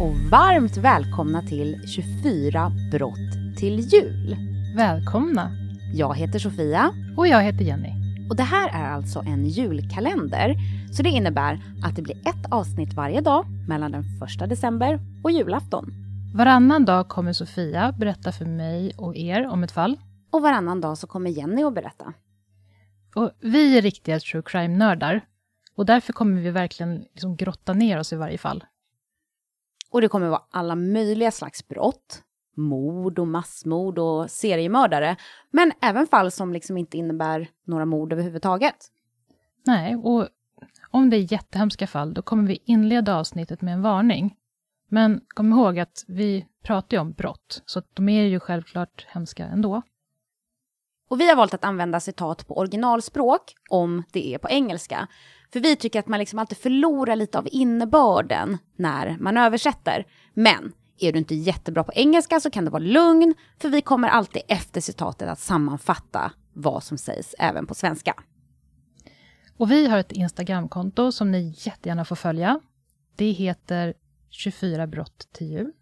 och varmt välkomna till 24 brott till jul. Välkomna! Jag heter Sofia. Och jag heter Jenny. Och det här är alltså en julkalender. Så det innebär att det blir ett avsnitt varje dag mellan den 1 december och julafton. Varannan dag kommer Sofia berätta för mig och er om ett fall. Och varannan dag så kommer Jenny att berätta. Och vi är riktiga true crime-nördar. Och därför kommer vi verkligen liksom grotta ner oss i varje fall. Och det kommer vara alla möjliga slags brott. Mord och massmord och seriemördare. Men även fall som liksom inte innebär några mord överhuvudtaget. Nej, och om det är jättehemska fall, då kommer vi inleda avsnittet med en varning. Men kom ihåg att vi pratar ju om brott, så de är ju självklart hemska ändå. Och vi har valt att använda citat på originalspråk om det är på engelska. För vi tycker att man liksom alltid förlorar lite av innebörden när man översätter. Men är du inte jättebra på engelska så kan du vara lugn, för vi kommer alltid efter citatet att sammanfatta vad som sägs även på svenska. Och vi har ett Instagramkonto som ni jättegärna får följa. Det heter 24 brott till jul.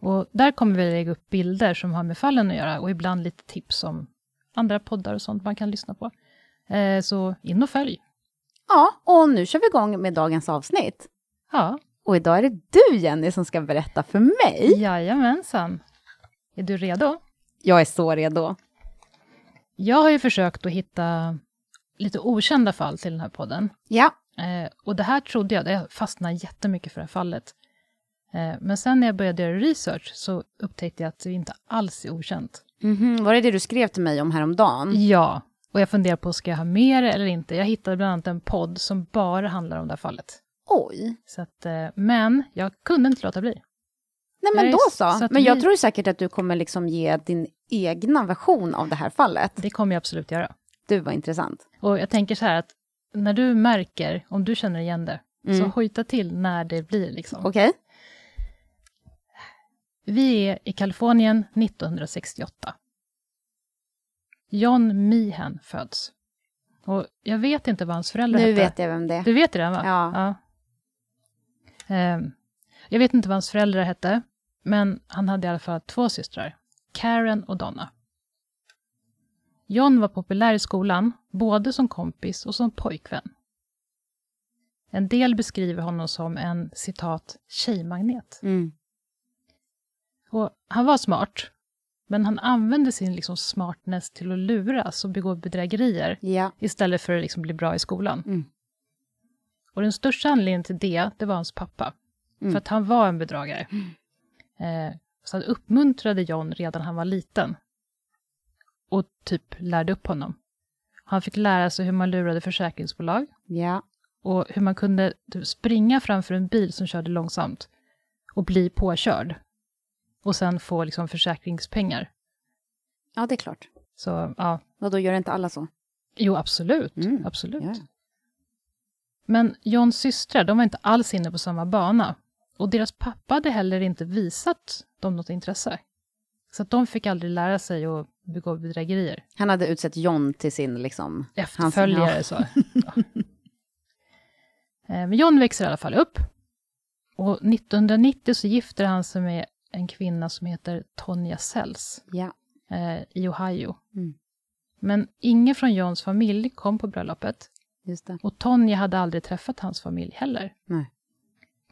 Och där kommer vi lägga upp bilder som har med fallen att göra och ibland lite tips om andra poddar och sånt man kan lyssna på. Eh, så in och följ! Ja, och nu kör vi igång med dagens avsnitt. Ja. Och idag är det du, Jenny, som ska berätta för mig. Jajamensan. Är du redo? Jag är så redo. Jag har ju försökt att hitta lite okända fall till den här podden. Ja. Eh, och det här trodde jag, jag fastnade jättemycket för det här fallet. Eh, men sen när jag började göra research så upptäckte jag att det inte alls är okänt. Mm -hmm. Var det det du skrev till mig om häromdagen? Ja, och jag funderar på, ska jag ha mer eller inte? Jag hittade bland annat en podd som bara handlar om det här fallet. Oj! Så att, eh, men jag kunde inte låta bli. Nej men då så. så men jag vi... tror säkert att du kommer liksom ge din egna version av det här fallet. Det kommer jag absolut göra. Du, var intressant. Och jag tänker så här att när du märker, om du känner igen det, mm. så hojta till när det blir liksom. Okej. Okay. Vi är i Kalifornien 1968. John Meehan föds. Och jag vet inte vad hans föräldrar nu hette. Nu vet jag vem det är. Du vet det va? Ja. ja. Um, jag vet inte vad hans föräldrar hette, men han hade i alla fall två systrar, Karen och Donna. John var populär i skolan, både som kompis och som pojkvän. En del beskriver honom som en citat tjejmagnet. Mm. Och han var smart, men han använde sin liksom smartness till att luras och begå bedrägerier ja. istället för att liksom bli bra i skolan. Mm. Och den största anledningen till det, det var hans pappa. Mm. För att han var en bedragare. Eh, så han uppmuntrade John redan när han var liten. Och typ lärde upp honom. Han fick lära sig hur man lurade försäkringsbolag. Ja. Och hur man kunde typ, springa framför en bil som körde långsamt. Och bli påkörd. Och sen få liksom försäkringspengar. Ja, det är klart. Så, ja. Och då gör inte alla så? Jo, absolut. Mm. Absolut. Ja. Men Johns systrar, de var inte alls inne på samma bana. Och deras pappa hade heller inte visat dem något intresse. Så att de fick aldrig lära sig att begå bedrägerier. Han hade utsett John till sin liksom... Efterföljare, hans, ja. så. Ja. Eh, men John växer i alla fall upp. Och 1990 så gifter han sig med en kvinna som heter Tonya Sells ja. eh, i Ohio. Mm. Men ingen från Johns familj kom på bröllopet. Och Tonja hade aldrig träffat hans familj heller. Nej.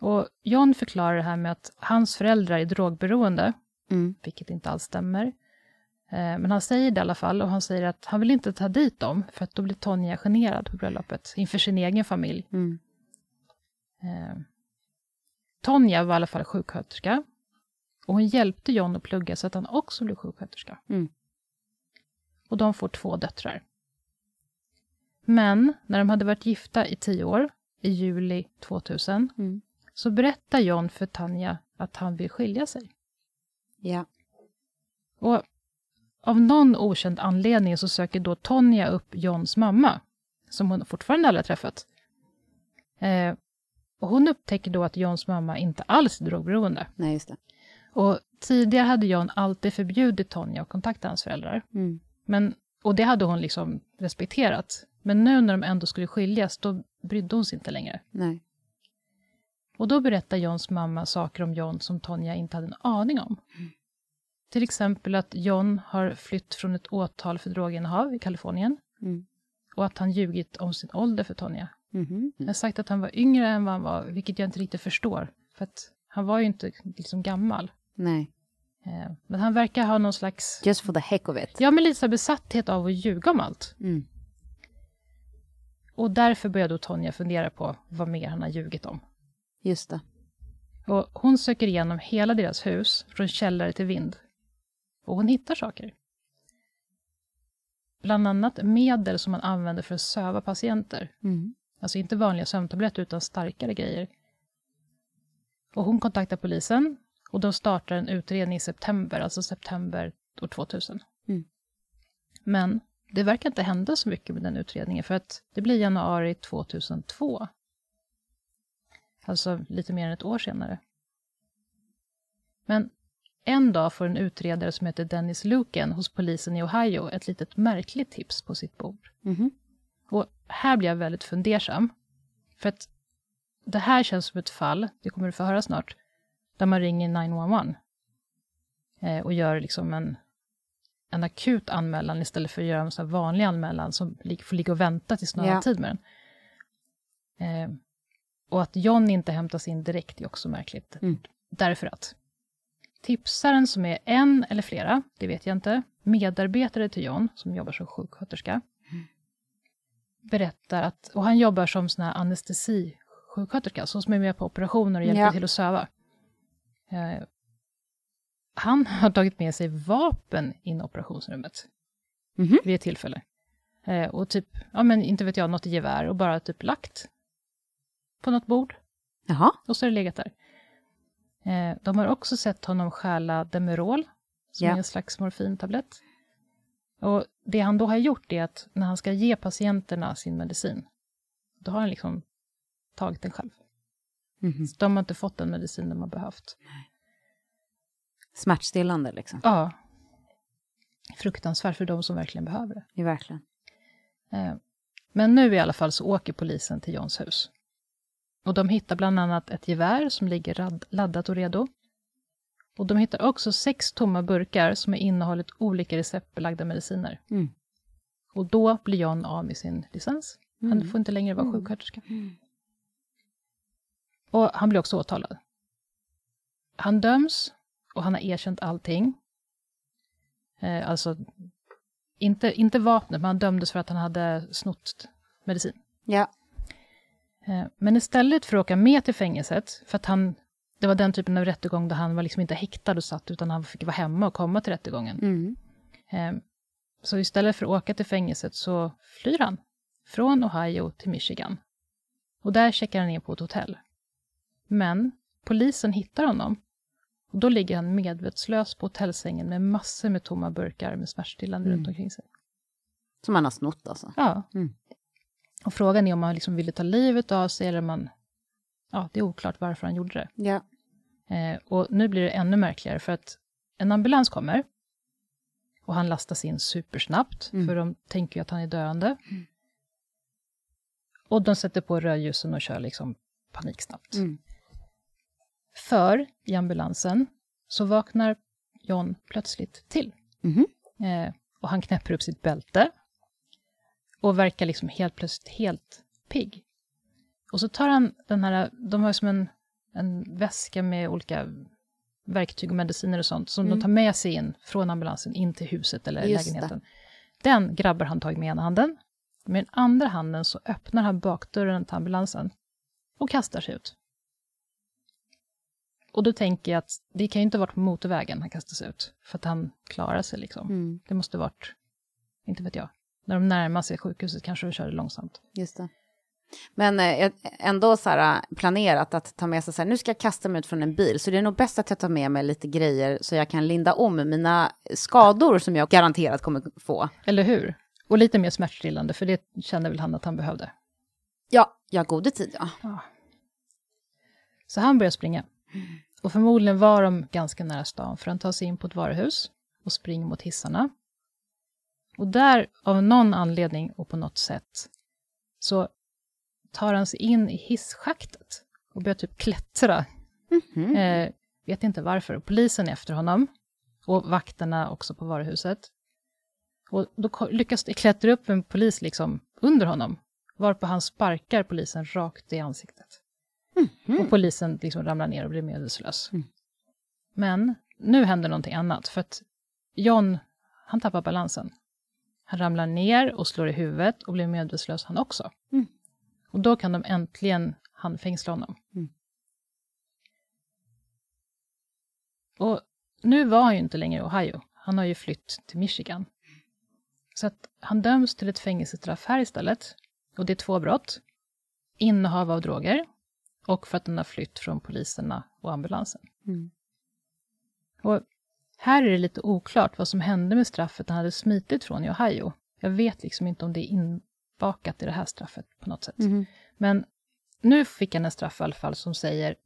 Och John förklarar det här med att hans föräldrar är drogberoende, mm. vilket inte alls stämmer. Eh, men han säger det i alla fall, och han säger att han vill inte ta dit dem, för att då blir Tonja generad på bröllopet, inför sin egen familj. Mm. Eh, Tonja var i alla fall sjuksköterska, och hon hjälpte John att plugga så att han också blev sjuksköterska. Mm. Och de får två döttrar. Men när de hade varit gifta i tio år, i juli 2000, mm. så berättar John för Tanja att han vill skilja sig. Ja. Och av någon okänd anledning så söker då Tonja upp Johns mamma, som hon fortfarande aldrig har träffat. Eh, och hon upptäcker då att Johns mamma inte alls är drogberoende. Nej, just det. Och tidigare hade John alltid förbjudit Tonja att kontakta hans föräldrar. Mm. Men, och det hade hon liksom respekterat. Men nu när de ändå skulle skiljas, då brydde hon sig inte längre. Nej. Och då berättar Johns mamma saker om John som Tonja inte hade en aning om. Till exempel att John har flytt från ett åtal för droginnehav i Kalifornien. Mm. Och att han ljugit om sin ålder för Tonja. Mhm. Han har sagt att han var yngre än vad han var, vilket jag inte riktigt förstår. För att han var ju inte liksom gammal. Nej. Eh, Men han verkar ha någon slags... Just for the heck of it. Ja, men lite besatthet av att ljuga om allt. Mm. Och därför började då Tonja fundera på vad mer han har ljugit om. Just det. Och hon söker igenom hela deras hus, från källare till vind. Och hon hittar saker. Bland annat medel som man använder för att söva patienter. Mm. Alltså inte vanliga sömntabletter, utan starkare grejer. Och hon kontaktar polisen och de startar en utredning i september, alltså september år 2000. Mm. Men det verkar inte hända så mycket med den utredningen, för att det blir januari 2002. Alltså lite mer än ett år senare. Men en dag får en utredare som heter Dennis Luken hos polisen i Ohio ett litet märkligt tips på sitt bord. Mhm. Och här blir jag väldigt fundersam. För att det här känns som ett fall, det kommer du få höra snart, där man ringer 911 eh, och gör liksom en, en akut anmälan istället för att göra en sån vanlig anmälan som får ligga och vänta tills någon har tid med den. Eh, och att John inte hämtas in direkt är också märkligt. Mm. Därför att tipsaren som är en eller flera, det vet jag inte, medarbetare till John, som jobbar som sjuksköterska, berättar att, och han jobbar som sån här anestesisjuksköterska, så som är med på operationer och hjälper Ja. till att söva. Eh, han har tagit med sig vapen in i operationsrummet Mhm. vid ett tillfälle. Eh, och typ, ja men inte vet jag, något gevär och bara typ lagt på något bord Jaha. och så har det legat där. Eh, de har också sett honom stjäla Demerol, som Ja. är en slags morfintablett. Och det han då har gjort är att när han ska ge patienterna sin medicin, då har han liksom tagit den själv. Så de har inte fått den medicin de har behövt. Smärtstillande liksom. Ja. Fruktansvärt för de som verkligen behöver det. Ja, verkligen. Eh, Men nu i alla fall så åker polisen till Johns hus. Och de hittar bland annat ett gevär som ligger laddat och redo. Och de hittar också sex tomma burkar som har innehållit olika receptbelagda mediciner. Mm. Och då blir John av med sin licens. Han Mm. får inte längre vara Mm. sjuksköterska. Mm. Och han blir också åtalad. Han döms och han har erkänt allting. Eh, alltså, inte, inte vapnet, men han dömdes för att han hade snott medicin. Ja. Eh, Men istället för att åka med till fängelset, för att han, det var den typen av rättegång där han var liksom inte häktad och satt, utan han fick vara hemma och komma till rättegången. Mm. Eh, Så istället för att åka till fängelset så flyr han från Ohio till Michigan. Och där checkar han in på ett hotell. Men polisen hittar honom. Och då ligger han medvetslös på hotellsängen med massor med tomma burkar med smärtstillande Mm. runt omkring sig. Som han har snott alltså. Ja. Mm. Och frågan är om han liksom ville ta livet av sig eller om man... Ja, det är oklart varför han gjorde det. Ja. Eh, och nu blir det ännu märkligare för att en ambulans kommer och han lastas in supersnabbt, Mm. för de tänker ju att han är döende. Och de sätter på rödljusen och kör liksom paniksnabbt. Mm. För i ambulansen så vaknar John plötsligt till. Mhm. Eh, och han knäpper upp sitt bälte och verkar liksom helt plötsligt helt pigg. Och så tar han den här, de har som en, en väska med olika verktyg och mediciner och sånt, som Mm. de tar med sig in från ambulansen in till huset eller Just det. lägenheten. Den grabbar han tag med ena handen. Med den andra handen så öppnar han bakdörren till ambulansen och kastar sig ut. Och då tänker jag att det kan ju inte ha varit på motorvägen han kastas ut, för att han klarar sig liksom. Mm. Det måste ha varit, inte vet jag, när de närmar sig sjukhuset kanske de körde långsamt. Just det. Men eh, ändå så här, planerat att ta med sig så här, nu ska jag kasta mig ut från en bil, så det är nog bäst att jag tar med mig lite grejer så jag kan linda om mina skador som jag garanterat kommer få. Eller hur? Och lite mer smärtstillande, för det kände väl han att han behövde. Ja, jag gode tid ja. Så han börjar springa. Och förmodligen var de ganska nära stan, för han tar sig in på ett varuhus och springer mot hissarna. Och där, av någon anledning och på något sätt, så tar han sig in i hisschaktet och börjar typ klättra. Mhm. Eh, vet inte varför. Polisen är efter honom och vakterna också på varuhuset. Och då lyckas det klättra upp en polis liksom under honom, varpå han sparkar polisen rakt i ansiktet. Mhm. Och polisen liksom ramlar ner och blir medvetslös. Mm. Men nu händer någonting annat, för att John, han tappar balansen. Han ramlar ner och slår i huvudet och blir medvetslös han också. Mm. Och då kan de äntligen handfängsla honom. Mm. Och nu var han ju inte längre i Ohio. Han har ju flytt till Michigan. Så att han döms till ett fängelsestraff här istället. Och det är två brott. Innehav av droger och för att han har flytt från poliserna och ambulansen. Mm. Och här är det lite oklart vad som hände med straffet han hade smitit från i Ohio. Jag vet liksom inte om det är inbakat i det här straffet på något sätt. Mhm. Men nu fick han en straff i alla fall som säger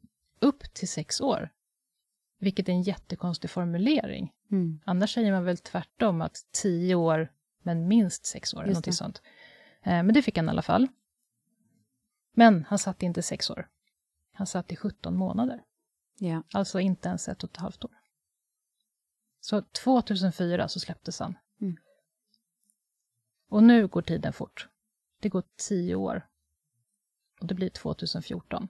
upp till sex år. Vilket är en jättekonstig formulering. Mm. Annars säger man väl tvärtom, att tio år, men minst sex år, eller någonting sånt. Eh, men det fick han i alla fall. Men han satt inte sex år. Han satt i 17 månader. Ja. Alltså inte ens ett och ett halvt år. Så 2004 så släpptes han. Mm. Och nu går tiden fort. Det går tio år. Och det blir 2014.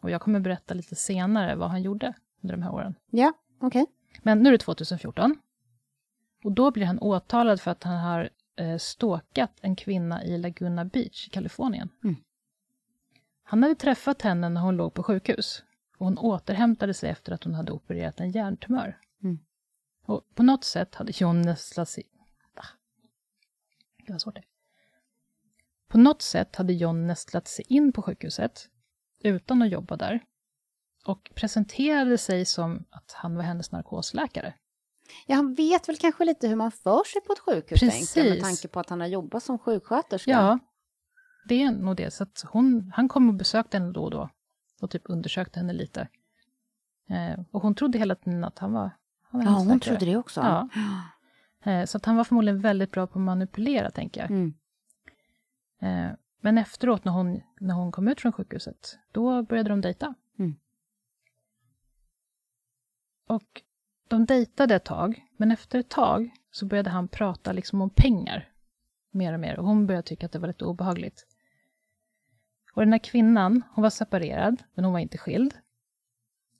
Och jag kommer berätta lite senare vad han gjorde under de här åren. Ja, okej. Men nu är det 2014. Och då blir han åtalad för att han har eh, stalkat en kvinna i Laguna Beach i Kalifornien. Mm. Han hade träffat henne när hon låg på sjukhus. Och hon återhämtade sig efter att hon hade opererat en hjärntumör. Mm. Och på något sätt hade John nästlat sig... Det var svårt. På något sätt hade John nästlat sig in på sjukhuset utan att jobba där och presenterade sig som att han var hennes narkosläkare. Ja, han vet väl kanske lite hur man för sig på ett sjukhus, Precis. tänker med tanke på att han har jobbat som sjuksköterska. Ja, det är nog det. Så att hon, han kom och besökte henne då och då och typ undersökte henne lite. Eh, och hon trodde hela tiden att han var, han var Ja, hon läkare. trodde det också. Ja. Eh, så att han var förmodligen väldigt bra på att manipulera, tänker jag. Mm. Eh, men efteråt, när hon, när hon kom ut från sjukhuset, då började de dejta. Mm. Och de dejtade ett tag, men efter ett tag så började han prata liksom om pengar. Mer och mer. Och hon började tycka att det var lite obehagligt. Och den här kvinnan, hon var separerad, men hon var inte skild.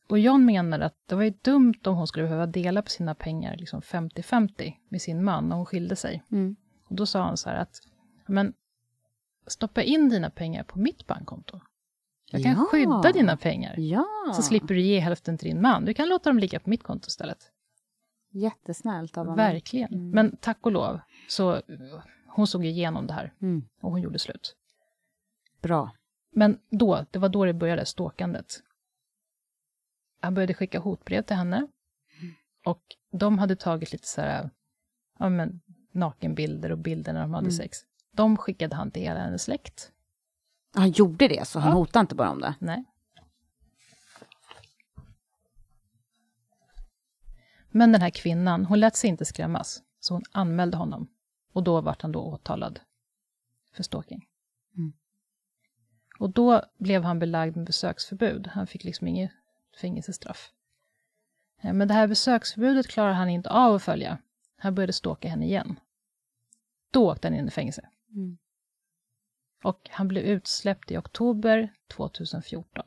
Och John menade att det var ju dumt om hon skulle behöva dela på sina pengar liksom 50-50 med sin man när hon skilde sig. Mm. Och då sa han så här att, men stoppa in dina pengar på mitt bankkonto. Jag kan Ja. skydda dina pengar. Ja, Så slipper du ge hälften till din man. Du kan låta dem ligga på mitt konto istället. jättesnällt av honom. Verkligen. Mm. Men tack och lov, så hon såg igenom det här Mm. och hon gjorde slut. Bra. Men då, det var då det började, ståkandet. Han började skicka hotbrev till henne. Och de hade tagit lite så här, ja men, nakenbilder och bilder när de hade Mm. sex. De skickade han till hela hennes släkt. Han gjorde det, så han Ja. hotade inte bara om det. Nej. Men den här kvinnan, hon lät sig inte skrämmas, så hon anmälde honom. Och då vart han då åtalad för stalking. Mm. Och då blev han belagd med besöksförbud. Han fick liksom inget fängelsestraff. Eh, Men det här besöksförbudet klarar han inte av att följa. Han började stalka henne igen. Då åkte han in i fängelse. Mm. Och han blev utsläppt i oktober 2014.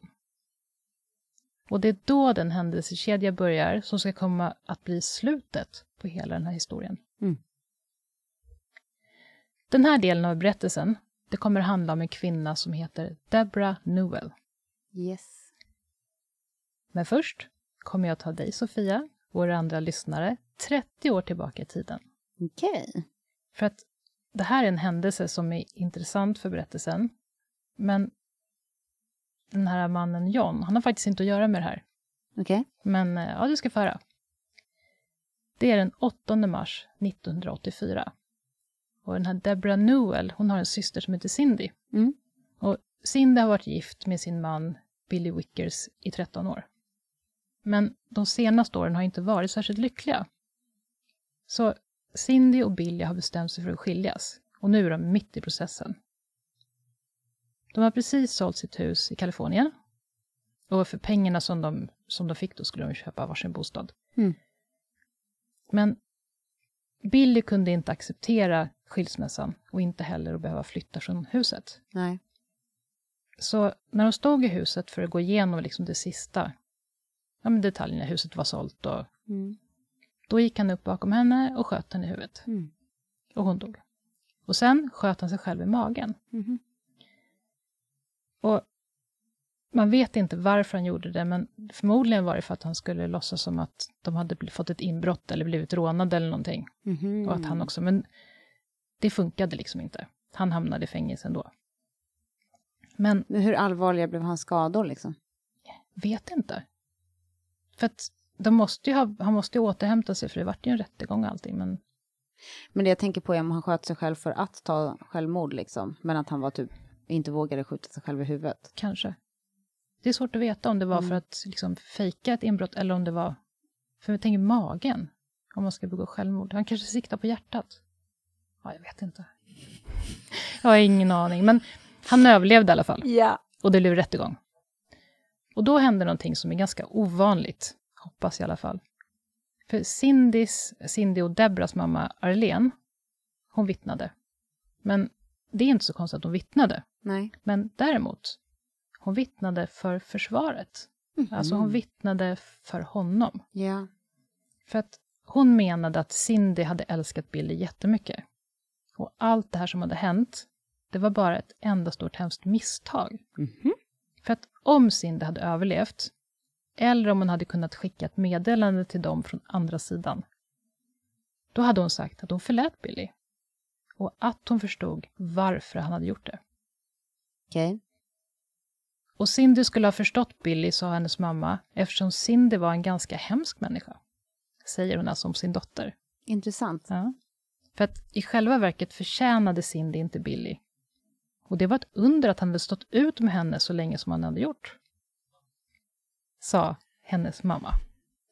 Och det är då den händelsekedja börjar som ska komma att bli slutet på hela den här historien. Mm. Den här delen av berättelsen, det kommer handla om en kvinna som heter Deborah Newell. Yes. Men först kommer jag ta dig, Sofia, er andra lyssnare, 30 år tillbaka i tiden. Okej. För att det här är en händelse som är intressant för berättelsen. Men den här mannen John, han har faktiskt inte att göra med det här. Okej. Men eh, ja, du ska få höra. Det är den 8 mars 1984. Och den här Deborah Newell, hon har en syster som heter Cindy. Mm. Och Cindy har varit gift med sin man Billy Wickers i 13 år. Men de senaste åren har inte varit särskilt lyckliga. Så Cindy och Billy har bestämt sig för att skiljas. Och nu är de mitt i processen. De har precis sålt sitt hus i Kalifornien. Och för pengarna som de, som de fick då skulle de köpa varsin bostad. Mm. Men Billy kunde inte acceptera skilsmässan och inte heller att behöva flytta från huset. Nej. Så när de stod i huset för att gå igenom liksom det sista, ja, men detaljerna, huset var sålt och Mm. då gick han upp bakom henne och sköt henne i huvudet. Mm. Och hon dog. Och sen sköt han sig själv i magen. Mhm. Och man vet inte varför han gjorde det, men förmodligen var det för att han skulle låtsas som att de hade fått ett inbrott eller blivit rånade eller någonting. Mhm. Och att han också, men det funkade liksom inte. Han hamnade i fängelse ändå. Men Men Hur allvarliga blev hans skador liksom? vet inte. För att de måste ju ha, han måste ju återhämta sig, för det vart ju en rättegång och allting, men Men det jag tänker på är om han sköt sig själv för att ta självmord liksom. Men att han var typ, inte vågade skjuta sig själv i huvudet. kanske. Det är svårt att veta om det var Mm. för att liksom fejka ett inbrott eller om det var... För jag tänker magen, om man ska begå självmord. Han kanske siktar på hjärtat. Ja, jag vet inte. Jag har ingen aning, men han överlevde i alla fall. Ja. Och det blev rättegång. Och då hände någonting som är ganska ovanligt, hoppas i alla fall. För Cindys, Cindy och Debras mamma Arlene, hon vittnade. Men det är inte så konstigt att hon vittnade. Nej. Men däremot, hon vittnade för försvaret. Alltså hon vittnade för honom. Ja. För att hon menade att Cindy hade älskat Billy jättemycket. Och allt det här som hade hänt, det var bara ett enda stort hemskt misstag. Mhm. För att om Cindy hade överlevt, eller om hon hade kunnat skicka ett meddelande till dem från andra sidan, då hade hon sagt att hon förlät Billy. Och att hon förstod varför han hade gjort det. Okej. Och Cindy skulle ha förstått Billy, sa hennes mamma, eftersom Cindy var en ganska hemsk människa. Säger hon alltså om sin dotter. Intressant. Ja. För att i själva verket förtjänade Cindy inte Billy. Och det var ett under att han hade stått ut med henne så länge som han hade gjort. Sa hennes mamma.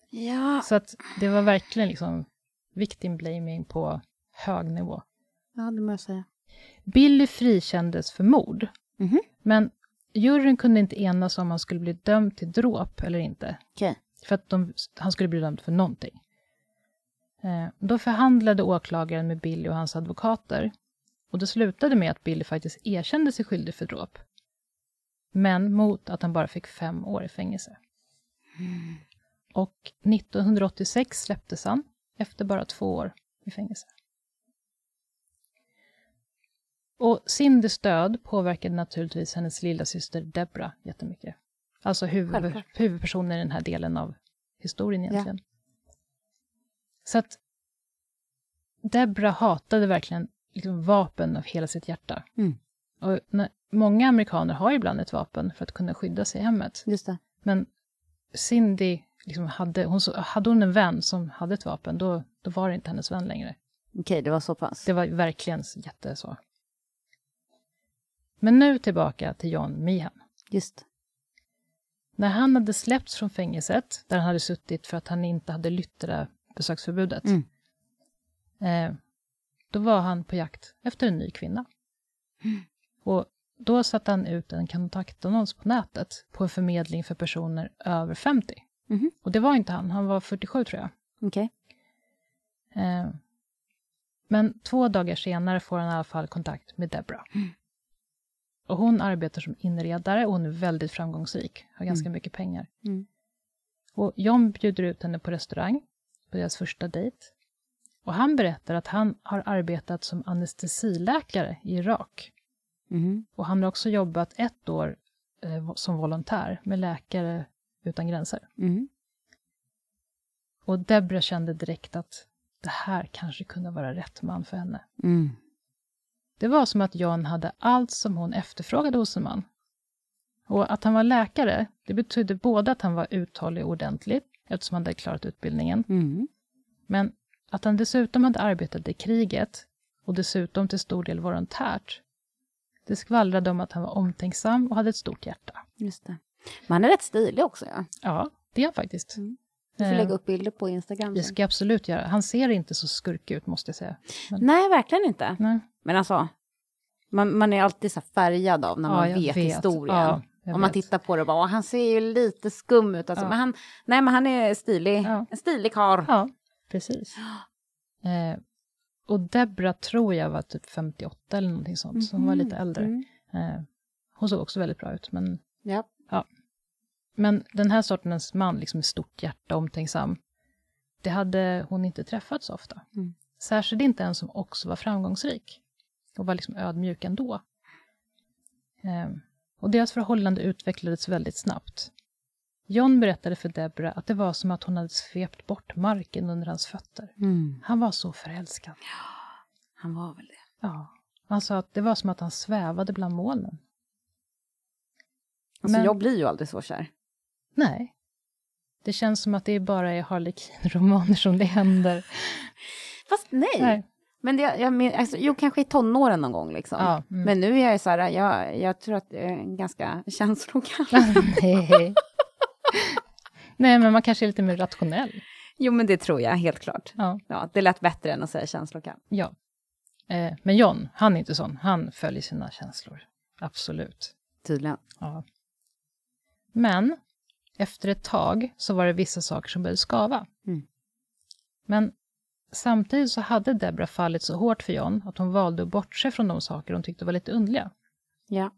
Ja. Så att det var verkligen liksom victim blaming på hög nivå. Ja, det måste jag säga. Billy frikändes för mord. Mhm. Men juryn kunde inte enas om han skulle bli dömd till dråp eller inte. Okej. För att de, han skulle bli dömd för någonting. Eh, då förhandlade åklagaren med Billy och hans advokater. Och det slutade med att Billy faktiskt erkände sig skyldig för dråp. Men mot att han bara fick fem år i fängelse. Och 1986 släpptes han efter bara två år i fängelse. Och Cindys död påverkade naturligtvis hennes lilla syster Debra jättemycket. Alltså huvud, huvudpersonen i den här delen av historien egentligen. Så att Debra hatade verkligen liksom vapen av hela sitt hjärta. Mm. Och när, många amerikaner har ibland ett vapen för att kunna skydda sig i hemmet. Just det. Men Cindy, liksom hade, hon, hade hon en vän som hade ett vapen, då, då var det inte hennes vän längre. Okej, det var så pass. Det var verkligen jätte så. Men nu tillbaka till John Meehan. Just. När han hade släppts från fängelset, där han hade suttit för att han inte hade lytt det där besöksförbudet, Mm. eh, då var han på jakt efter en ny kvinna. Och då satte han ut en kontaktannons på nätet på en förmedling för personer över 50. Mhm. Och det var inte han, han var 47 tror jag. Okej. Eh, men två dagar senare får han i alla fall kontakt med Debra. Och hon arbetar som inredare och hon är väldigt framgångsrik, har ganska mycket pengar. Mm. Och John bjuder ut henne på restaurang, på deras första dejt. Och han berättar att han har arbetat som anestesiläkare i Irak. Mhm. Och han har också jobbat ett år eh, som volontär med Läkare utan gränser. Mhm. Och Debra kände direkt att det här kanske kunde vara rätt man för henne. Mm. Det var som att John hade allt som hon efterfrågade hos en man. Och att han var läkare, det betydde både att han var uthållig och ordentlig, eftersom han hade klarat utbildningen, Mm. men att han dessutom hade arbetat i kriget och dessutom till stor del volontärt. Det skvallrade om att han var omtänksam och hade ett stort hjärta. Just det. Men han är rätt stilig också, ja. Ja, det är han faktiskt. Mm. Du får Eh, lägga upp bilder på Instagram. Det ska jag absolut göra. Han ser inte så skurkig ut, måste jag säga. Nej, verkligen inte. Nej. Men alltså, man, man är alltid så färgad av när man vet, historien. Ja, jag Om man vet. tittar på det och bara, "Åh, han ser ju lite skum ut. Alltså. Ja. Men han, nej, men han är stilig. Ja. En stilig karl. Ja, precis. Eh, och Debra tror jag var typ 58 eller någonting sånt, så hon var lite äldre. Mm. Eh, hon såg också väldigt bra ut, men, Ja. men den här sortens man, liksom med stort hjärta, omtänksam, det hade hon inte träffat så ofta. Mm. Särskilt inte en som också var framgångsrik och var liksom ödmjuk ändå. Eh, och deras förhållande utvecklades väldigt snabbt. John berättade för Debra att det var som att hon hade svept bort marken under hans fötter. Mm. Han var så förälskad. Han var väl det. Ja. Han sa att det var som att han svävade bland molnen. Alltså, Men- jag blir ju aldrig så kär. Nej. Det känns som att det bara är Harlequin-romaner som det händer. Fast nej. Nej. Men det, jag men, alltså, jo, kanske i tonåren någon gång liksom. Ja, mm. Men nu är jag så här, jag, jag tror att jag är ganska känslokall. Nej. Nej, men man kanske är lite mer rationell. jo, men det tror jag helt klart. Ja. Ja, det lät bättre än att säga känslokall. ja. Eh, men John, han är inte sån. Han följer sina känslor. Absolut. Tydligen. Ja. Men efter ett tag så var det vissa saker som började skava. Mm. Men samtidigt så hade Debra fallit så hårt för John att hon valde att bortse från de saker hon tyckte var lite underliga. Ja.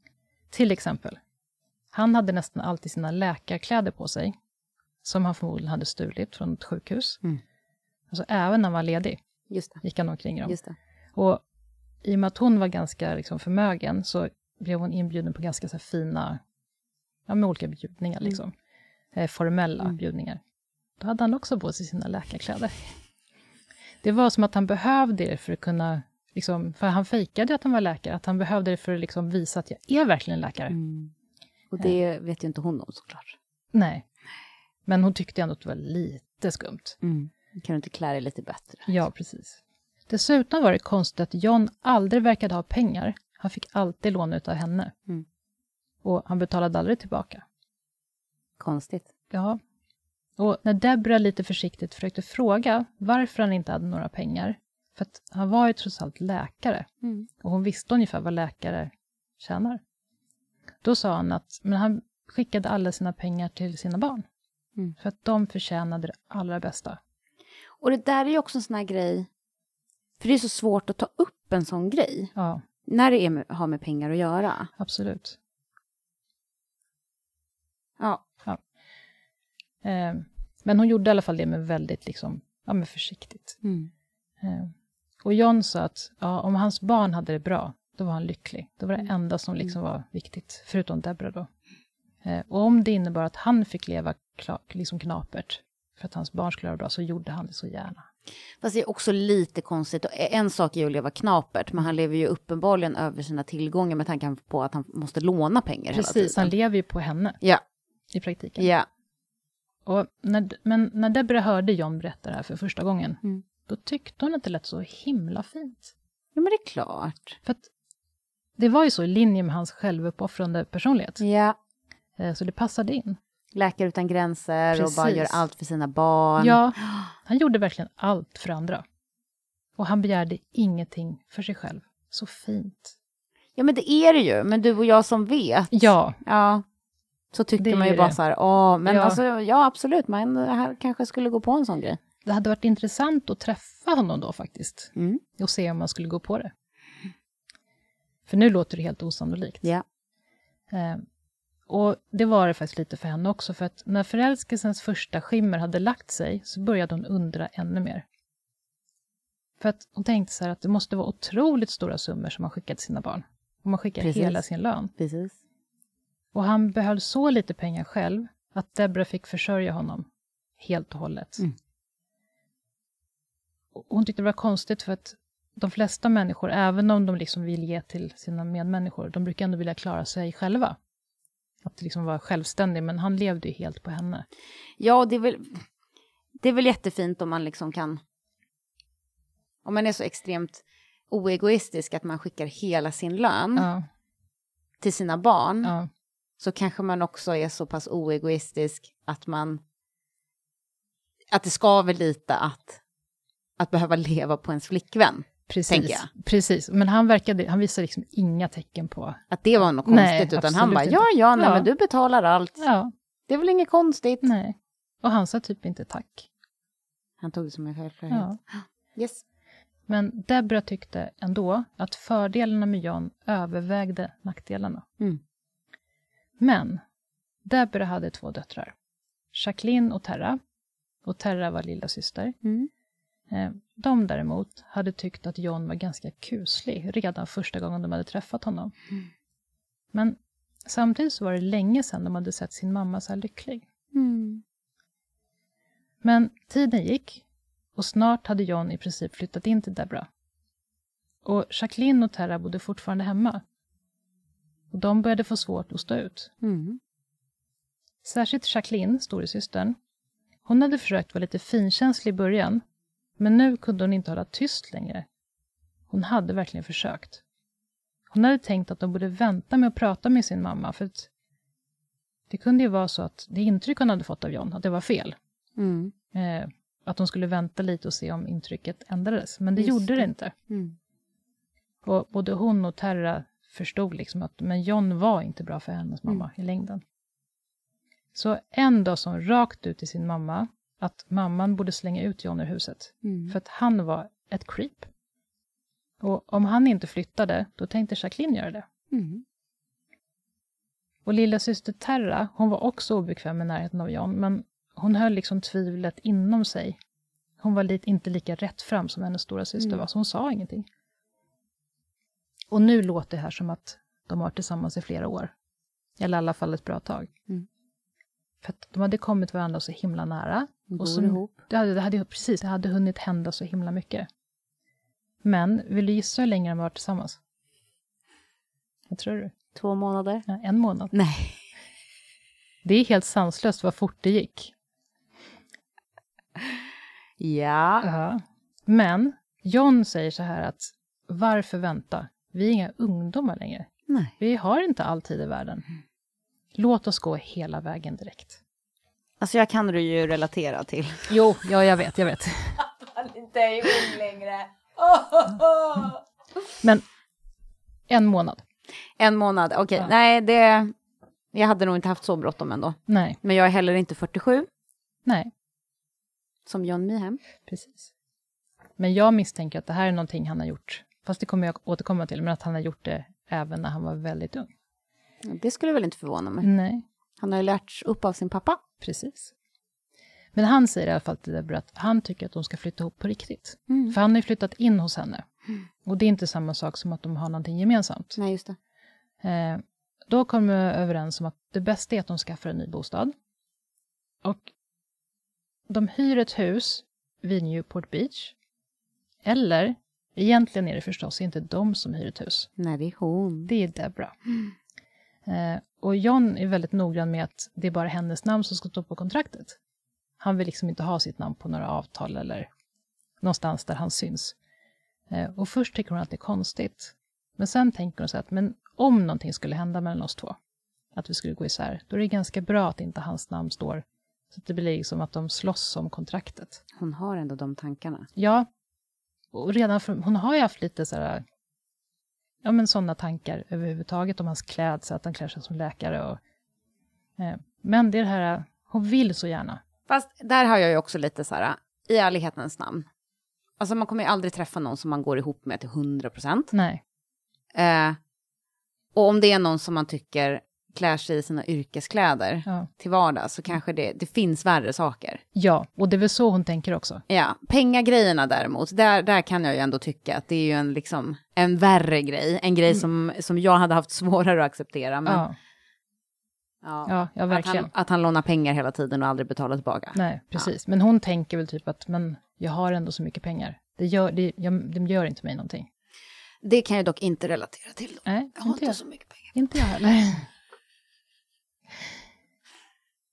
Till exempel, han hade nästan alltid sina läkarkläder på sig, som han förmodligen hade stulit från ett sjukhus. Mm. Alltså även när han var ledig Just det. gick han omkring i dem. Just det. Och i och med att hon var ganska liksom, förmögen så blev hon inbjuden på ganska så fina, ja med olika bjudningar Mm. liksom. Eh, formella Mm. bjudningar. Då hade han också på sig sina läkarkläder. Det var som att han behövde det för att kunna, liksom, för han fejkade att han var läkare, att han behövde det för att liksom, visa att jag är verkligen läkare. Mm. Och det vet ju inte hon om såklart. Nej. Men hon tyckte ändå att det var lite skumt. Mm. Kan du inte klä dig lite bättre? Ja, precis. Dessutom var det konstigt att John aldrig verkade ha pengar. Han fick alltid låna av henne. Mm. Och han betalade aldrig tillbaka. Konstigt. Ja. Och när Debra lite försiktigt försökte fråga varför han inte hade några pengar, för att han var ju trots allt läkare, Mm. och hon visste ungefär vad läkare tjänar. Då sa han att men han skickade alla sina pengar till sina barn, Mm. för att de förtjänade det allra bästa. Och det där är ju också en sån här grej, för det är så svårt att ta upp en sån grej, Ja, när det är med, har med pengar att göra. absolut. Ja. Eh, men hon gjorde i alla fall det med väldigt liksom, ja, men försiktigt. Mm. Eh, och John sa att ja, om hans barn hade det bra, då var han lycklig. Det var det enda som liksom var viktigt, förutom Debra då. Eh, och om det innebar att han fick leva liksom knapert, för att hans barn skulle ha det bra, så gjorde han det så gärna. Fast det är också lite konstigt. Och En sak är ju att leva knapert, men han lever ju uppenbarligen över sina tillgångar med tanke på att han måste låna pengar hela Precis, han tiden. lever ju på henne Ja, i praktiken. ja. Och när, men när Debra hörde John berätta det här för första gången, Mm. då tyckte hon att det lät så himla fint. Ja, men det är klart. För att det var ju så i linje med hans självuppoffrande personlighet. Ja. Eh, Så det passade in. Läkare utan gränser och bara Precis. gör allt för sina barn. Ja, han gjorde verkligen allt för andra. Och han begärde ingenting för sig själv. Så fint. ja, men det är det ju. Men du och jag som vet. Ja, Ja. Så tycker Det man ju bara det. så här, åh, men Ja. alltså, ja absolut, man här kanske skulle gå på en sån grej. det hade varit intressant att träffa honom då faktiskt. Mm. Och se om man skulle gå på det. För nu låter det helt osannolikt. Ja. Eh, och det var det faktiskt lite för henne också, för att när förälskelsens första skimmer hade lagt sig så började hon undra ännu mer. För att hon tänkte så här att det måste vara otroligt stora summor som man skickar till sina barn. Om man skickar Precis. hela sin lön. Precis. Och han behöll så lite pengar själv att Debra fick försörja honom helt och hållet. Mm. Och hon tyckte det var konstigt för att de flesta människor, även om de liksom vill ge till sina medmänniskor, de brukar ändå vilja klara sig själva. Att liksom vara självständig, men han levde ju helt på henne. Ja, det är väl, det är väl jättefint om man liksom kan... Om man är så extremt oegoistisk att man skickar hela sin lön Ja, till sina barn, ja, så kanske man också är så pass oegoistisk att man... Att det skaver lite att, att behöva leva på ens flickvän. Precis, precis. Men han, verkade, han visade liksom inga tecken på... Att det var något Nej, konstigt, utan han bara, inte. ja, ja, nej, Ja. men du betalar allt. Ja, Det är väl inget konstigt. nej. Och han sa typ inte tack. Han tog det som en självklarhet. Ja. Yes. Men Deborah tyckte ändå att fördelarna med John övervägde nackdelarna. Mm. Men Deborah hade två döttrar. Jacqueline och Terra. Och Terra var lilla syster. Mm. Eh, De däremot hade tyckt att John var ganska kuslig redan första gången de hade träffat honom. Mm. Men samtidigt så var det länge sedan de hade sett sin mamma så här lycklig. Mm. Men tiden gick och snart hade John i princip flyttat in till Deborah. Och Jacqueline och Terra bodde fortfarande hemma. Och de började få svårt att stå ut. Mm. Särskilt Jacqueline, storasystern. Hon hade försökt vara lite finkänslig i början, men nu kunde hon inte hålla tyst längre. Hon hade verkligen försökt. Hon hade tänkt att de borde vänta med att prata med sin mamma, för att det kunde ju vara så att det intryck hon hade fått av John, att det var fel. Mm. Eh, att de skulle vänta lite och se om intrycket ändrades, men det Just gjorde det det. inte. Mm. Och både hon och Terra förstod liksom att men John var inte bra för hennes mamma i längden. Så en dag hon rakt ut till sin mamma att mamman borde slänga ut John ur huset, Mm. för att han var ett creep. Och om han inte flyttade, då tänkte Jacqueline göra det. Mm. Och lilla syster Terra, hon var också obekväm med närheten av John, men hon höll liksom tvivlet inom sig. Hon var lite, inte lika rätt fram som hennes stora syster Mm. var, så hon sa ingenting. Och nu låter det här som att de har varit tillsammans i flera år. Eller i alla fall ett bra tag. Mm. För att de hade kommit varandra så himla nära. Bor Och så, ihop. det hade, det hade, precis, det hade hunnit hända så himla mycket. Men vill du gissa hur länge de har varit tillsammans? Vad tror du? Två månader? Ja, en månad. Nej. Det är helt sanslöst vad fort det gick. Ja. Ja. Men John säger så här att varför vänta? Vi är inga ungdomar längre. Nej. Vi har inte all tid i världen. Låt oss gå hela vägen direkt. Alltså jag kan du ju relatera till. Jo, ja, jag vet, jag vet. Han inte är ung längre. Men en månad. En månad, okej. Ja. Nej, det... Jag hade nog inte haft så bråttom ändå. Nej, Men jag är heller inte 47, nej, som John Meehem. precis. Men jag misstänker att det här är någonting han har gjort, fast det kommer jag återkomma till, men att han har gjort det även när han var väldigt ung. Det skulle väl inte förvåna mig. Nej, Han har ju lärts upp av sin pappa. precis. Men han säger i alla fall till Deborah att han tycker att de ska flytta ihop på riktigt. Mm. För han har ju flyttat in hos henne. Och det är inte samma sak som att de har någonting gemensamt. Nej, just det. Eh, då kom de överens om att det bästa är att de skaffar en ny bostad. Och de hyr ett hus vid Newport Beach. Eller, egentligen är det förstås inte de som hyr ett hus. Nej, det är hon. Det är Deborah. Eh, och John är väldigt noggrann med att det är bara hennes namn som ska stå på kontraktet. Han vill liksom inte ha sitt namn på några avtal eller någonstans där han syns. Eh, och först tycker hon att det är konstigt. Men sen tänker hon så att men om någonting skulle hända mellan oss två, att vi skulle gå isär, då är det ganska bra att inte hans namn står, så att det blir liksom att de slåss om kontraktet. Hon har ändå de tankarna. Ja, och redan för, hon har ju haft lite sådär, ja men sådana tankar överhuvudtaget om hans klädsel, att han klär sig som läkare och... Eh, men det är det här, hon vill så gärna. Fast där har jag ju också lite så här, i ärlighetens namn. Alltså man kommer ju aldrig träffa någon som man går ihop med till 100 procent. Nej, Eh, och om det är någon som man tycker klär sig i sina yrkeskläder ja. till vardags så kanske det, det finns värre saker. ja, och det är väl så hon tänker också. Ja, pengagrejerna däremot, där, där kan jag ju ändå tycka att det är ju en, liksom, en värre grej. En grej som, som jag hade haft svårare att acceptera. Men, Ja, ja. ja, ja Att, verkligen. han, att han lånar pengar hela tiden och aldrig betalar tillbaka. Nej, precis. Men hon tänker väl typ att, men jag har ändå så mycket pengar. Det gör, det, jag, det gör inte mig någonting. Det kan jag dock inte relatera till. Då. Nej, Jag har inte inte så mycket pengar. Inte jag heller.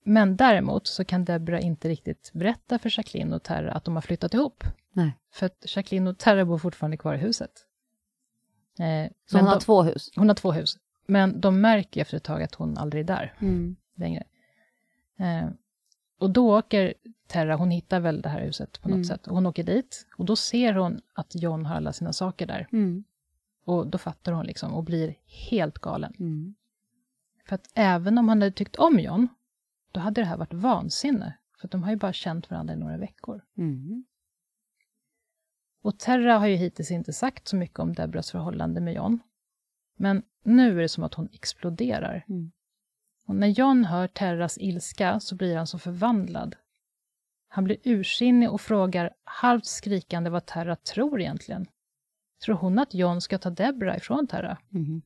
Men däremot så kan Deborah inte riktigt berätta för Jacqueline och Terra att de har flyttat ihop. Nej. För att Jacqueline och Terra bor fortfarande kvar i huset. Eh, men hon har de, två hus? hon har två hus. Men de märker efter ett tag att hon aldrig är där Mm. längre. Eh, Och då åker Terra, hon hittar väl det här huset på något Mm. sätt, och hon åker dit. Och då ser hon att John har alla sina saker där. Mm. Och då fattar hon liksom och blir helt galen. Mm. För att även om han hade tyckt om John, då hade det här varit vansinne. För de har ju bara känt varandra i några veckor. Mm. Och Terra har ju hittills inte sagt så mycket om Debras förhållande med John. Men nu är det som att hon exploderar. Mm. Och när John hör Terras ilska så blir han så förvandlad. Han blir ursinnig och frågar halvt skrikande vad Terra tror egentligen. Tror hon att John ska ta Debra ifrån Terra? Mm.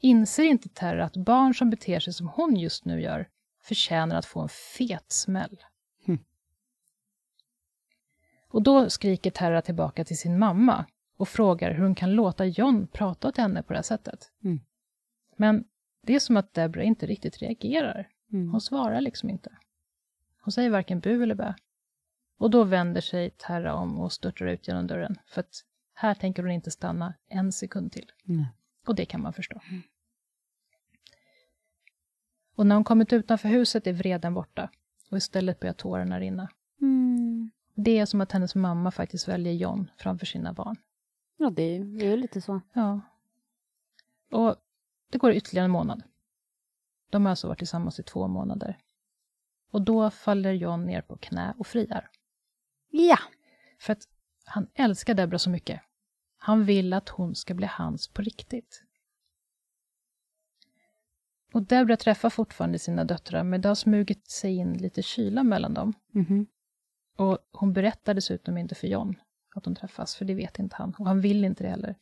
Inser inte Terra att barn som beter sig som hon just nu gör förtjänar att få en fet smäll? Hm. Och då skriker Terra tillbaka till sin mamma och frågar hur hon kan låta John prata till henne på det här sättet. Mm. Men det är som att Debra inte riktigt reagerar. Mm. Hon svarar liksom inte. Hon säger varken bu eller bä. Och då vänder sig Terra om och störtar ut genom dörren, för att här tänker hon inte stanna en sekund till. Mm. Och det kan man förstå. Och när hon kommit utanför huset är vreden borta och istället börjar tårarna rinna. Mm. Det är som att hennes mamma faktiskt väljer John framför sina barn. Ja, det är ju lite så. Ja. Och det går ytterligare en månad. De har alltså varit tillsammans i två månader. Och då faller John ner på knä och friar. Ja. För att han älskar Debra så mycket. Han vill att hon ska bli hans på riktigt. Och Debra träffar fortfarande sina döttrar, men det har smugit sig in lite kyla mellan dem. Mhm. Och hon berättar dessutom inte för John att de träffas, för det vet inte han. Och han vill inte det heller.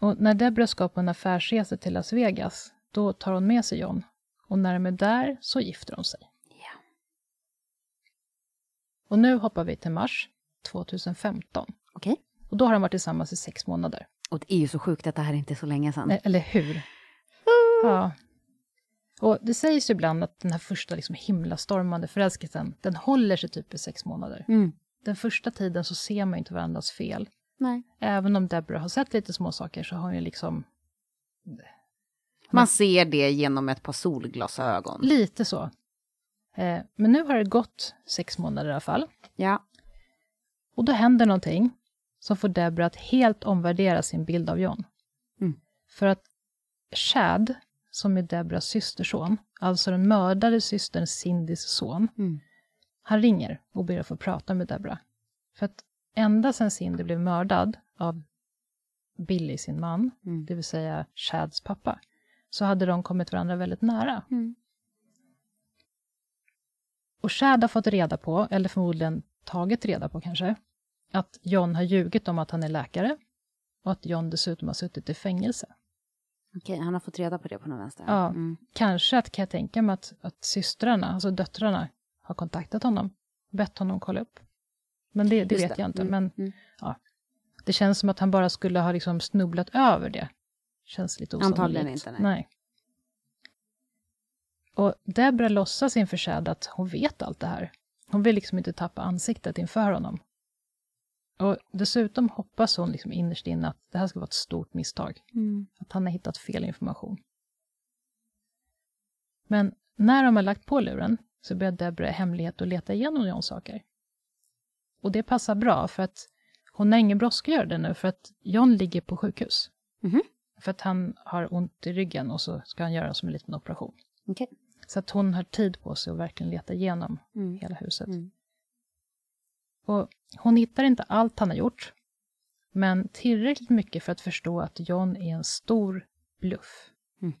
Och när Debra ska på en affärsresa till Las Vegas, då tar hon med sig John. Och när de är där så gifter de sig. Ja. Och nu hoppar vi till mars 2015. Okej. Och då har de varit tillsammans i sex månader. Och det är ju så sjukt att det här inte är så länge sedan. Eller hur? Ja. Och det sägs ju ibland att den här första liksom himlastormande förälskelsen, den håller sig typ i sex månader. Mm. Den första tiden så ser man ju inte varandras fel. Nej. Även om Deborah har sett lite små saker så har hon ju liksom Man ser det genom ett par solglasögon. lite så. Eh, men nu har det gått sex månader i alla fall. Ja. Och då händer någonting som får Deborah att helt omvärdera sin bild av John. Mm. För att Chad, som är Deborahs systerson, alltså den mördade systern Cindys son, Mm. han ringer och ber att få prata med Deborah. För att ända sedan Cindy blev mördad av Billy, sin man, Mm. det vill säga Chads pappa, så hade de kommit varandra väldigt nära. Mm. Och Chad har fått reda på, eller förmodligen tagit reda på kanske, att John har ljugit om att han är läkare och att John dessutom har suttit i fängelse. Okej, han har fått reda på det på någon vänster. Ja. Mm. Kanske att kan jag tänka mig att, att systrarna, alltså döttrarna, har kontaktat honom, bett honom kolla upp. Men det, det vet jag inte. Mm. Men Mm. det känns som att han bara skulle ha liksom snubblat över det. Känns lite osannolikt. Antagligen inte, nej. nej. Och Debra låtsas inför Chad att hon vet allt det här. Hon vill liksom inte tappa ansiktet inför honom. Och dessutom hoppas hon liksom innerst inne att det här ska vara ett stort misstag. Mm. Att han har hittat fel information. Men när de har lagt på luren så börjar Debra i hemlighet att leta igenom Johns saker. Och det passar bra för att hon har ingen brådska att göra det nu för att John ligger på sjukhus. Mhm. För att han har ont i ryggen och så ska han göra som en liten operation. Okej. Så att hon har tid på sig att verkligen leta igenom Mm. hela huset. Mm. Och hon hittar inte allt han har gjort, men tillräckligt mycket för att förstå att John är en stor bluff. Mm.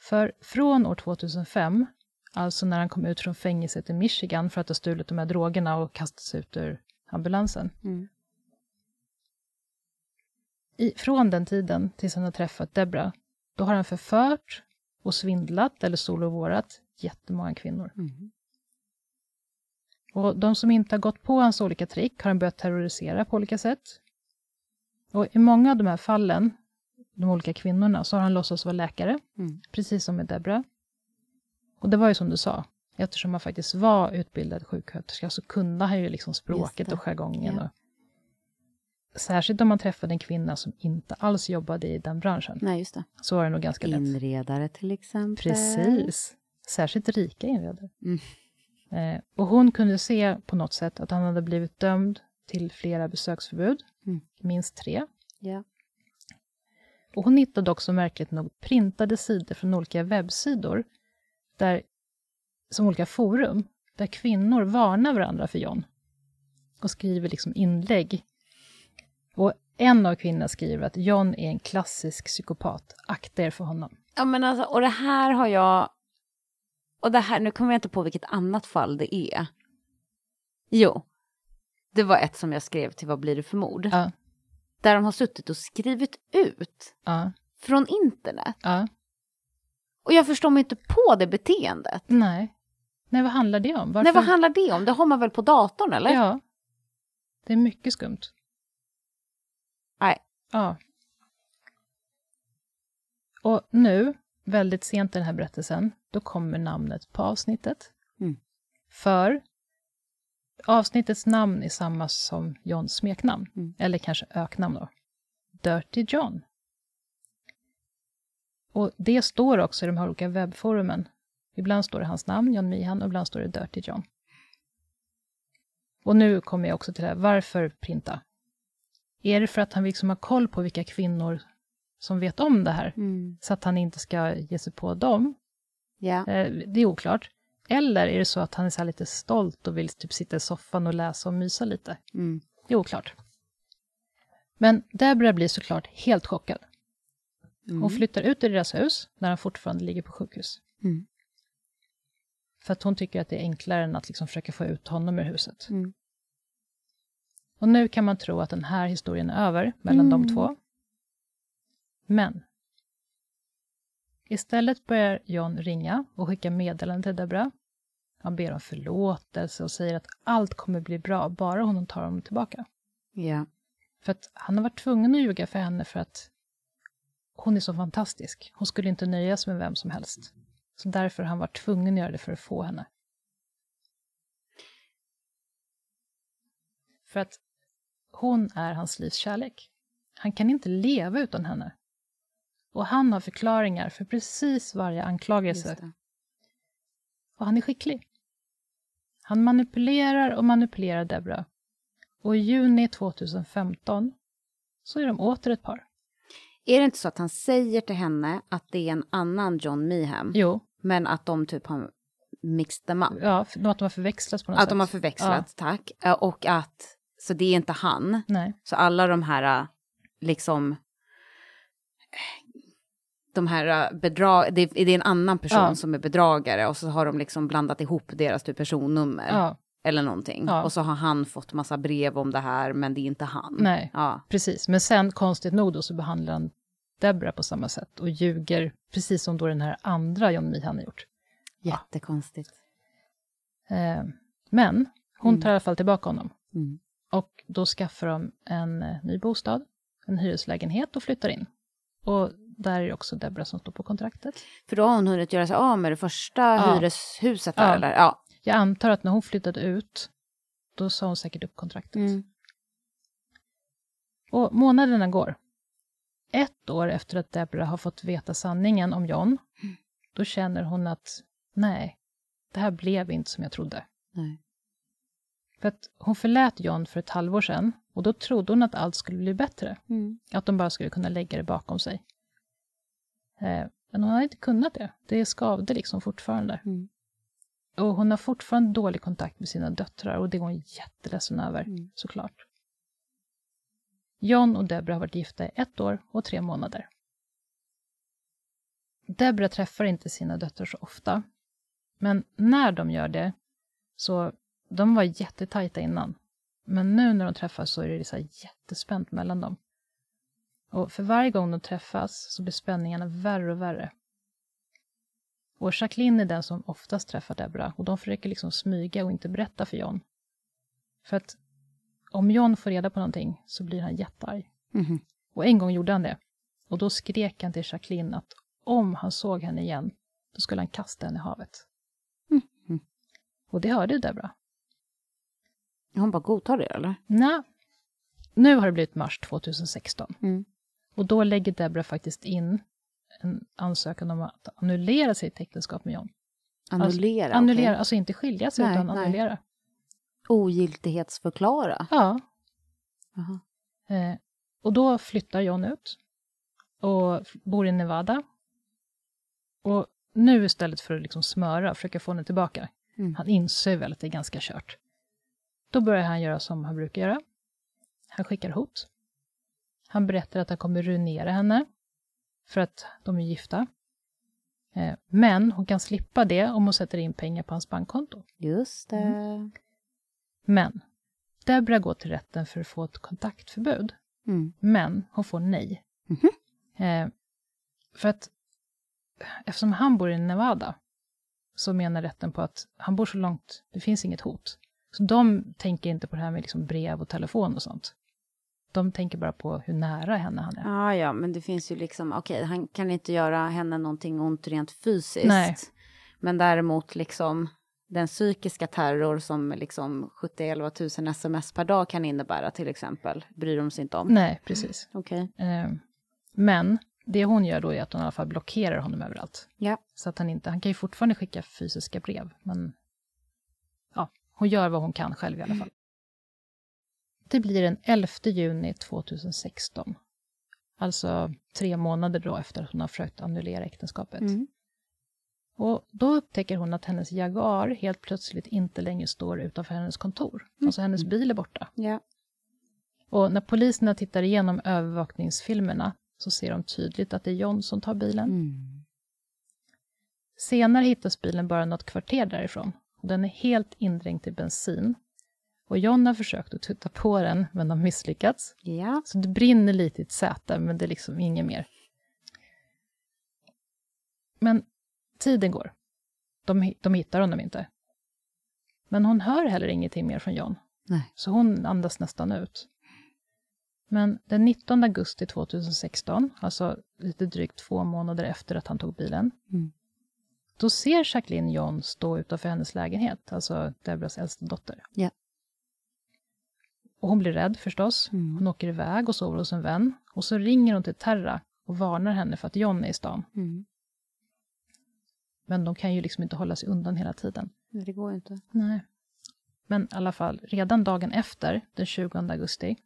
För från år 2005, alltså när han kom ut från fängelset i Michigan för att ha stulit de här drogerna och kastats ut ur ambulansen. Mm. I, från den tiden tills han har träffat Debra, då har han förfört och svindlat eller solovårat jättemånga kvinnor. Mm. Och de som inte har gått på hans olika trick har han börjat terrorisera på olika sätt. Och i många av de här fallen, de olika kvinnorna, så har han låtsats vara läkare, Mm. precis som med Debra. Och det var ju som du sa, eftersom han faktiskt var utbildad sjuksköterska så kunde han ju liksom språket och jargongen. Ja. Och, särskilt om man träffade en kvinna som inte alls jobbade i den branschen, Nej, just det. så var det nog ganska lätt. Inredare till exempel. Precis. särskilt rika inredare. Mm. Eh, och hon kunde se på något sätt att han hade blivit dömd till flera besöksförbud, Mm. minst tre. Ja. Och hon hittade också märkligt nog printade sidor från olika webbsidor, där, som olika forum, där kvinnor varnar varandra för John. Och skriver liksom inlägg. Och en av kvinnorna skriver att John är en klassisk psykopat, akta er för honom. Ja, men alltså, och det här har jag... Och det här, nu kommer jag inte på vilket annat fall det är. Jo, det var ett som jag skrev till Vad blir det för mord? Ja, Där de har suttit och skrivit ut ja, från internet. ja. Och jag förstår mig inte på det beteendet. Nej. Nej, vad handlar det om? Varför? Nej, vad handlar det om? Det har man väl på datorn, eller? Ja. Det är mycket skumt. Nej. Ja. Och nu, väldigt sent i den här berättelsen, då kommer namnet på avsnittet. Mm. För avsnittets namn är samma som Johns smeknamn, Mm. eller kanske öknamn då. Dirty John. Och det står också i de här olika webbforumen. Ibland står det hans namn, John Mihan, och ibland står det Dirty John. Och nu kommer jag också till det här, varför printa? Är det för att han liksom har koll på vilka kvinnor som vet om det här, Mm. så att han inte ska ge sig på dem? Eh, Det är oklart. Eller är det så att han är så lite stolt och vill typ sitta i soffan och läsa och mysa lite? Mm. Det är oklart. Men Deborah blir såklart helt chockad. Mm. Hon flyttar ut ur deras hus, när han fortfarande ligger på sjukhus. Mm. För att hon tycker att det är enklare än att liksom försöka få ut honom ur huset. Mm. Och nu kan man tro att den här historien är över mellan de Mm. två. Men istället börjar John ringa och skicka meddelanden till Debra. Han ber om förlåtelse och säger att allt kommer bli bra, bara hon tar honom tillbaka. Ja. För att han har varit tvungen att ljuga för henne för att hon är så fantastisk. Hon skulle inte nöja sig med vem som helst. Så därför har han varit tvungen att göra det för att få henne. För att hon är hans livs kärlek. Han kan inte leva utan henne. Och han har förklaringar för precis varje anklagelse. Och han är skicklig. Han manipulerar och manipulerar Debra. Och i juni 2015 så är de åter ett par. Är det inte så att han säger till henne att det är en annan John Meeham, Jo, men att de typ har mixed them up? ja, att de har förväxlats på något Att sätt. de har förväxlat, tack. Eh, Och att, så det är inte han. Nej, Så alla de här, liksom, de här eh, bedrag, det, det är en annan person Ja. som är bedragare och så har de liksom blandat ihop deras typ personnummer. ja, Eller någonting. Ja. Och så har han fått massa brev om det här, men det är inte han. nej, precis. Men sen, konstigt nog då, så behandlar han Debra på samma sätt och ljuger, precis som då den här andra John Meehan har gjort. Jättekonstigt. Eh, men hon Mm. tar i alla fall tillbaka honom. Mm. Och då skaffar de en eh, ny bostad, en hyreslägenhet och flyttar in. Och där är det också Debra som står på kontraktet. För då har hon hunnit göra sig av med det första Ja. hyreshuset där, Ja. eller? Ja. Jag antar att när hon flyttade ut, då sa hon säkert upp kontraktet. Mm. Och månaderna går. Ett år efter att Debra har fått veta sanningen om John, då känner hon att nej, det här blev inte som jag trodde. Nej. För att hon förlät John för ett halvår sedan och då trodde hon att allt skulle bli bättre. Mm. Att de bara skulle kunna lägga det bakom sig. Eh, men hon har inte kunnat det. Det skavde liksom fortfarande. Mm. Och hon har fortfarande dålig kontakt med sina döttrar och det är hon jätteledsen över, Mm. såklart. John och Debra har varit gifta i ett år och tre månader. Debra träffar inte sina döttrar så ofta, men när de gör det så, de var jättetajta innan. Men nu när de träffas så är det så jättespänt mellan dem. Och för varje gång de träffas så blir spänningarna värre och värre. Och Jacqueline är den som oftast träffar Debra och de försöker liksom smyga och inte berätta för John. För att om John får reda på någonting så blir han jättearg. Mhm. Och en gång gjorde han det. Och då skrek han till Jacqueline att om han såg henne igen, då skulle han kasta henne i havet. Mhm. Och det hörde Debra. Hon bara godtar det, eller? Nej. Nu har det blivit mars 2016. Mm. Och då lägger Debra faktiskt in en ansökan om att annullera sitt äktenskap med John. Annullera? Alltså, annullera, okej. alltså inte skilja sig Nej, utan nej. annullera. Ogiltighetsförklara? Ja, Jaha. eh, och då flyttar John ut och bor i Nevada. Och nu istället för att liksom smöra och försöka få henne tillbaka, Mm. han inser väl att det är ganska kört. Då börjar han göra som han brukar göra. Han skickar hot. Han berättar att han kommer ruinera henne, för att de är gifta. Eh, Men hon kan slippa det om hon sätter in pengar på hans bankkonto. Just det. Mm. Men Debra går till rätten för att få ett kontaktförbud. Mm. Men hon får nej. Mhm. Eh, för att eftersom han bor i Nevada så menar rätten på att han bor så långt, det finns inget hot. Så de tänker inte på det här med liksom brev och telefon och sånt. De tänker bara på hur nära henne han är. Ja, ja, men det finns ju liksom, okej, han kan inte göra henne någonting ont rent fysiskt. Nej. Men däremot liksom den psykiska terror som liksom 70-11 tusen sms per dag kan innebära till exempel, bryr de sig inte om. Nej, precis. Okej. Eh, men det hon gör då är att hon i alla fall blockerar honom överallt. Ja. Så att han inte, han kan ju fortfarande skicka fysiska brev, men ja, hon gör vad hon kan själv i alla fall. Det blir den 11 juni 2016. Alltså tre månader då efter att hon har försökt annullera äktenskapet. Mm. Och då upptäcker hon att hennes Jaguar helt plötsligt inte längre står utanför hennes kontor. Alltså hennes bil är borta. Ja. Och när poliserna tittar igenom övervakningsfilmerna så ser de tydligt att det är John som tar bilen. Mm. Senare hittas bilen bara något kvarter därifrån och den är helt indränkt i bensin. Och John har försökt att tutta på den, men har misslyckats. Ja. Så det brinner lite i ett säte, men det är liksom inget mer. Men tiden går. De, de hittar honom inte. Men hon hör heller ingenting mer från John, Nej. så hon andas nästan ut. Men den 19 augusti 2016, alltså lite drygt två månader efter att han tog bilen, Mm. då ser Jacqueline John stå utanför hennes lägenhet, alltså Debras äldsta dotter. Ja. Och hon blir rädd förstås. Mm. Hon åker iväg och sover hos en vän. Och så ringer hon till Terra och varnar henne för att John är i stan. Mm. Men de kan ju liksom inte hålla sig undan hela tiden. Men Det går inte. Nej. Men i alla fall, redan dagen efter, den 20 augusti,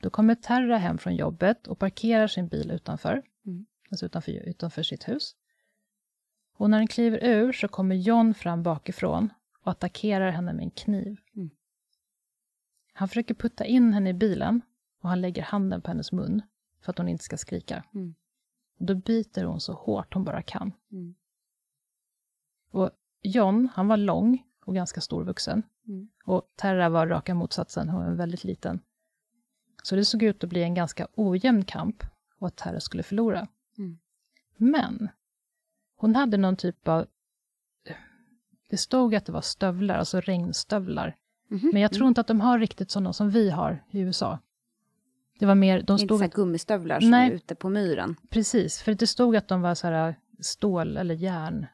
då kommer Terra hem från jobbet och parkerar sin bil utanför, Mm. alltså utanför, utanför sitt hus. Och när den kliver ur så kommer John fram bakifrån och attackerar henne med en kniv. Han försöker putta in henne i bilen och han lägger handen på hennes mun för att hon inte ska skrika. Mm. Och då biter hon så hårt hon bara kan. Mm. Och John, han var lång och ganska storvuxen. Mm. Och Terra var raka motsatsen, hon var väldigt liten. Så det såg ut att bli en ganska ojämn kamp och att Terra skulle förlora. Mm. Men hon hade någon typ av... Det stod att det var stövlar, alltså regnstövlar. Mhm. Men jag tror inte att de har riktigt sådana som vi har i USA. Det var mer, de Inte så stod... här gummistövlar som Nej. är ute på myren. Precis, för det stod att de var så här stål eller järn...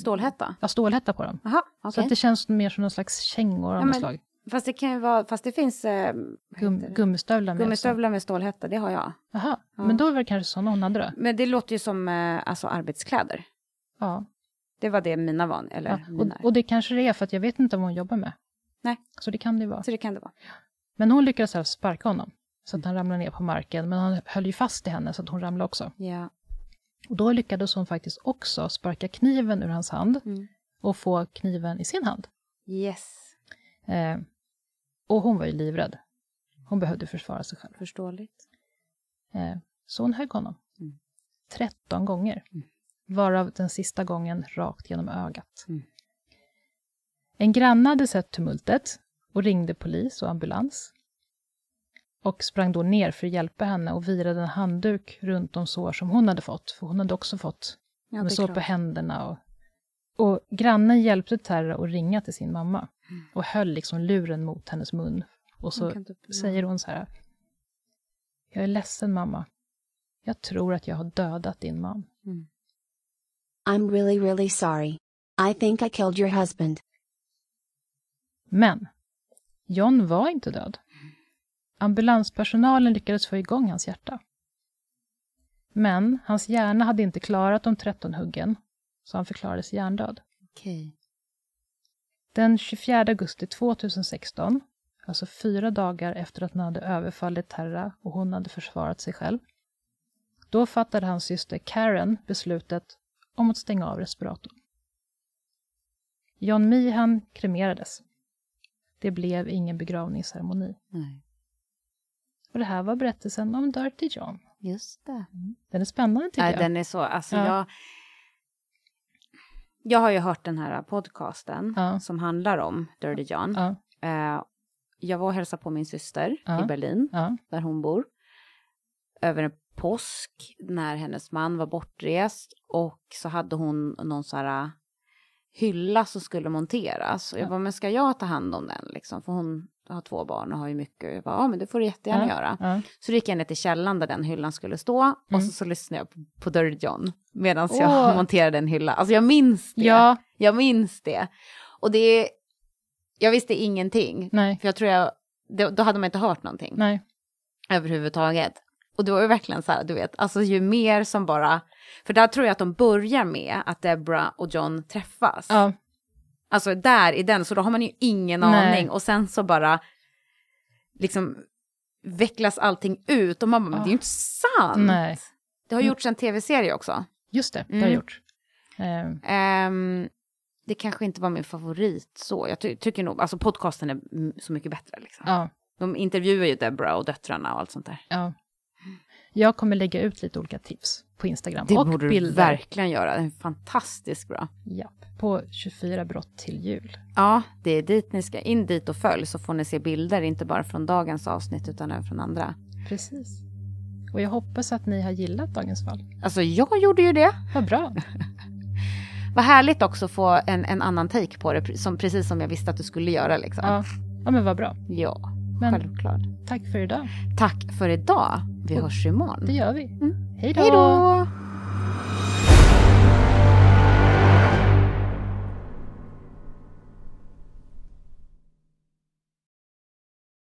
Stålhätta? Ja, stålhätta på dem. Jaha, Så okej. att det känns mer som någon slags kängor av Ja, något slag. Fast det kan ju vara, fast det finns eh, Gum, gummistövlar med. gummistövlar med stålhätta, det har jag. Jaha, Ja. men då var det kanske sådana hon hade då? Men det låter ju som eh, alltså arbetskläder. Ja. Det var det mina var, eller ja. Och, och det kanske det är, för att jag vet inte vad hon jobbar med. Nej. Så det kan det vara. Så det kan det vara. Men hon lyckades alltså sparka honom, så att han ramlade ner på marken. Men han höll ju fast i henne, så att hon ramlade också. Ja. Och då lyckades hon faktiskt också sparka kniven ur hans hand Mm. och få kniven i sin hand. Yes, Eh, och hon var ju livrädd. Hon behövde försvara sig själv. förståeligt. Eh, så hon högg honom. Mm. 13 gånger. Mm. Varav den sista gången rakt genom ögat. Mm. En granne hade sett tumultet och ringde polis och ambulans. Och sprang då ner för att hjälpa henne och virade en handduk runt de sår som hon hade fått. För hon hade också fått Ja, med sår klart. på händerna. Och, och grannen hjälpte Terra att ringa till sin mamma. Mm. Och höll liksom luren mot hennes mun. Och så typ- säger hon så här. Jag är ledsen mamma. Jag tror att jag har dödat din man. Mm. I'm really, really sorry. I think I killed your husband. Men John var inte död. Ambulanspersonalen lyckades få igång hans hjärta. Men hans hjärna hade inte klarat de 13 huggen, så han förklarades hjärndöd. Okej. Den 24 augusti 2016, alltså fyra dagar efter att han hade överfallit Terra och hon hade försvarat sig själv, då fattade hans syster Karen beslutet om att stänga av respiratorn. John Meehan kremerades. Det blev ingen begravningsceremoni. Nej. Och det här var berättelsen om Dirty John. Just det. Den är spännande tycker Nej, jag. den är så, alltså Ja. jag... Jag har ju hört den här podcasten Ja. som handlar om Dirty John. Ja, Eh, jag var och hälsade på min syster i Berlin, där hon bor. Över en påsk, när hennes man var bortrest. Och så hade hon någon så här äh, hylla som skulle monteras. Och jag Ja. bara, men ska jag ta hand om den liksom? För hon har två barn och har ju mycket. Jag bara, ja men det får du jättegärna ja, göra. ja. Så då gick jag ner till källaren där den hyllan skulle stå. Och Mm. så, så lyssnade jag på, på Dirty John. Medan Åh. jag monterade en hylla. Alltså jag minns det. ja, Jag minns det. Och det. Jag visste ingenting. nej, För jag tror jag... Då, då hade man inte hört någonting nej, överhuvudtaget. Och det var ju verkligen så här, du vet, alltså ju mer som bara... För där tror jag att de börjar med att Debra och John träffas. ja, Alltså där i den, så då har man ju ingen Nej. aning. Och sen så bara liksom vecklas allting ut och man bara, men det är ju inte sant. nej. Det har gjorts en tv-serie också. Just det, det har Mm. jag gjort. Eh, Ehm, det kanske inte var min favorit så. Jag ty- tycker nog, alltså podcasten är mm, så mycket bättre. Liksom. ja, De intervjuar ju Debra och döttrarna och allt sånt där. ja. Jag kommer lägga ut lite olika tips på Instagram Det och borde bilder. du verkligen göra. Det är fantastiskt bra. Japp, på 24 brott till jul. Ja, det är dit ni ska in dit och följ så får ni se bilder, inte bara från dagens avsnitt utan även från andra. Precis. Och jag hoppas att ni har gillat dagens fall. Alltså jag gjorde ju det. Vad bra. Vad härligt också att få en, en annan take på det, som, precis som jag visste att du skulle göra. Liksom. Ja, ja men vad bra. ja Men självklart. tack för idag. Tack för idag. Vi hörs imorgon. Det gör vi. Då! Hej då!